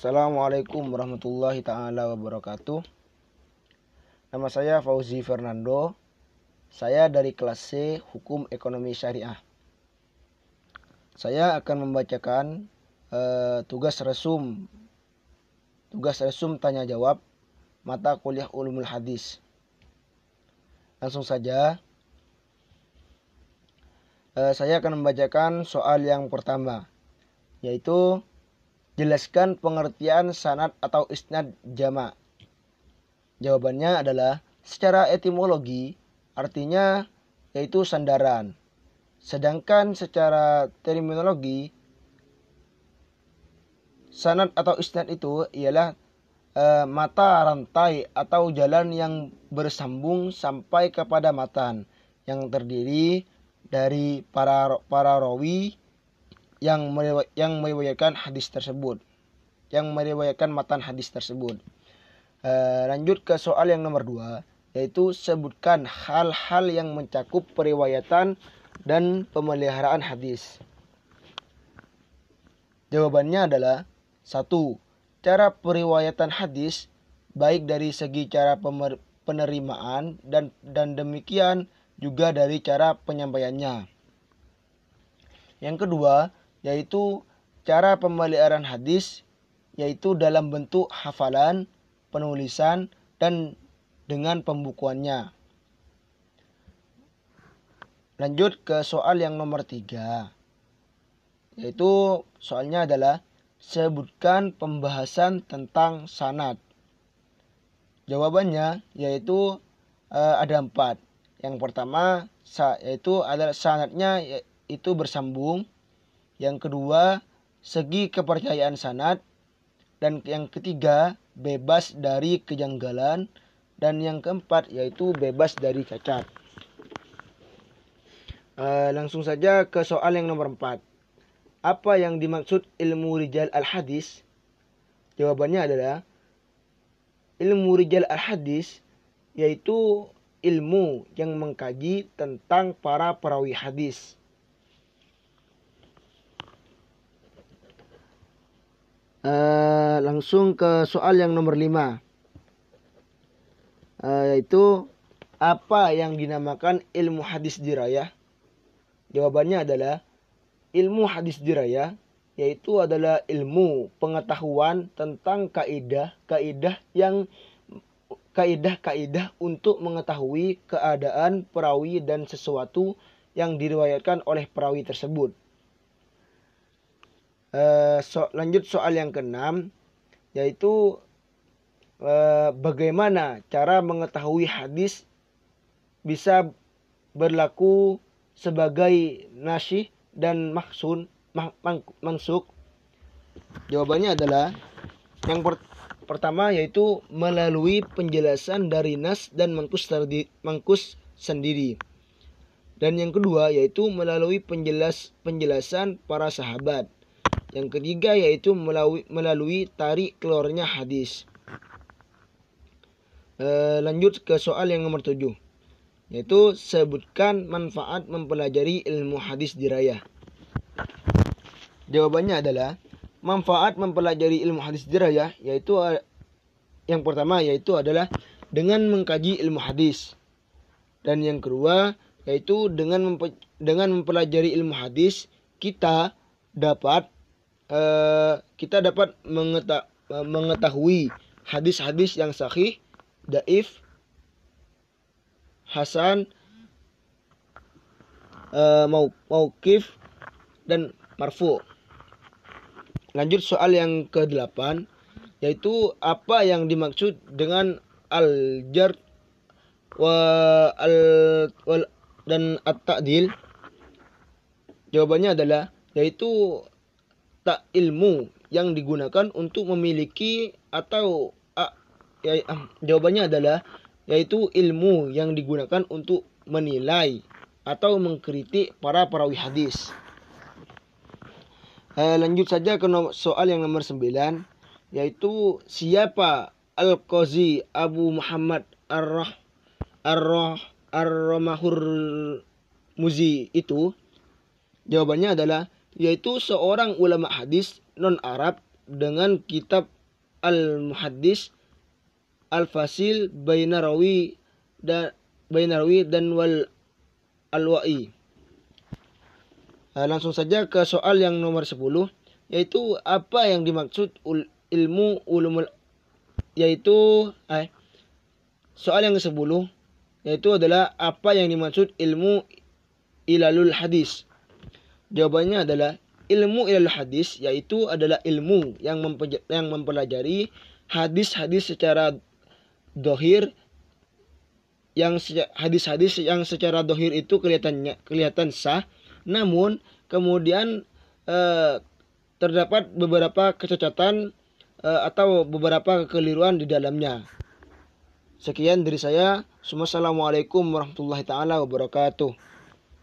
Assalamualaikum warahmatullahi taala wabarakatuh. Nama saya Fauzi Fernando. Saya dari kelas C Hukum Ekonomi Syariah. Saya akan membacakan uh, tugas resum tugas resum tanya jawab mata kuliah ulumul hadis. Langsung saja. Uh, saya akan membacakan soal yang pertama yaitu Jelaskan pengertian sanad atau isnad jama. Jawabannya adalah secara etimologi artinya yaitu sandaran. Sedangkan secara terminologi sanad atau isnad itu ialah e, mata rantai atau jalan yang bersambung sampai kepada matan yang terdiri dari para para rawi yang yang meriwayatkan hadis tersebut, yang meriwayatkan matan hadis tersebut. Uh, lanjut ke soal yang nomor dua, yaitu sebutkan hal-hal yang mencakup periwayatan dan pemeliharaan hadis. Jawabannya adalah satu, cara periwayatan hadis baik dari segi cara penerimaan dan dan demikian juga dari cara penyampaiannya. Yang kedua, yaitu cara pemeliharaan hadis yaitu dalam bentuk hafalan, penulisan, dan dengan pembukuannya. Lanjut ke soal yang nomor tiga. Yaitu soalnya adalah sebutkan pembahasan tentang sanat. Jawabannya yaitu uh, ada empat. Yang pertama yaitu adalah sanatnya itu bersambung yang kedua, segi kepercayaan sanad. Dan yang ketiga, bebas dari kejanggalan. Dan yang keempat, yaitu bebas dari cacat. Uh, langsung saja ke soal yang nomor empat. Apa yang dimaksud ilmu rijal al-hadis? Jawabannya adalah ilmu rijal al-hadis yaitu ilmu yang mengkaji tentang para perawi hadis Uh, langsung ke soal yang nomor 5 uh, yaitu apa yang dinamakan ilmu hadis dirayah? Jawabannya adalah ilmu hadis dirayah yaitu adalah ilmu pengetahuan tentang kaidah kaidah yang kaidah-kaidah untuk mengetahui keadaan perawi dan sesuatu yang diriwayatkan oleh perawi tersebut uh, so, lanjut soal yang keenam yaitu uh, bagaimana cara mengetahui hadis bisa berlaku sebagai nasih dan maksun mak, mansuk? Jawabannya adalah yang per, pertama yaitu melalui penjelasan dari nas dan mangkus mangkus sendiri. Dan yang kedua yaitu melalui penjelas penjelasan para sahabat yang ketiga yaitu melalui, melalui tarik keluarnya hadis. E, lanjut ke soal yang nomor tujuh. Yaitu sebutkan manfaat mempelajari ilmu hadis dirayah. Jawabannya adalah manfaat mempelajari ilmu hadis dirayah yaitu yang pertama yaitu adalah dengan mengkaji ilmu hadis. Dan yang kedua yaitu dengan mempelajari ilmu hadis kita dapat Eh, kita dapat mengeta mengetahui hadis-hadis yang sahih, daif, hasan, uh, mau maukif dan marfu. Lanjut soal yang ke-8 yaitu apa yang dimaksud dengan al-jar wa al wal, dan at-ta'dil. Jawabannya adalah yaitu tak ilmu yang digunakan untuk memiliki atau ah, ya, ah, jawabannya adalah yaitu ilmu yang digunakan untuk menilai atau mengkritik para perawi hadis. Eh, lanjut saja ke soal yang nomor 9 yaitu siapa Al-Qazi Abu Muhammad Ar-Rah Ar-Rah Ar-Ramahur Muzi itu? Jawabannya adalah yaitu seorang ulama hadis non Arab dengan kitab Al-Muhaddis Al-Fasil Bainarawi dan Bainarawi dan wal Al-Wa'i. Nah, langsung saja ke soal yang nomor 10 yaitu apa yang dimaksud ilmu ulumul yaitu eh, soal yang ke-10 yaitu adalah apa yang dimaksud ilmu ilalul hadis. Jawabannya adalah ilmu ilalul hadis yaitu adalah ilmu yang yang mempelajari hadis-hadis secara dohir yang hadis-hadis yang secara dohir itu kelihatannya kelihatan sah. Namun kemudian eh, terdapat beberapa kecacatan eh, atau beberapa kekeliruan di dalamnya. Sekian dari saya. Assalamualaikum warahmatullahi taala wabarakatuh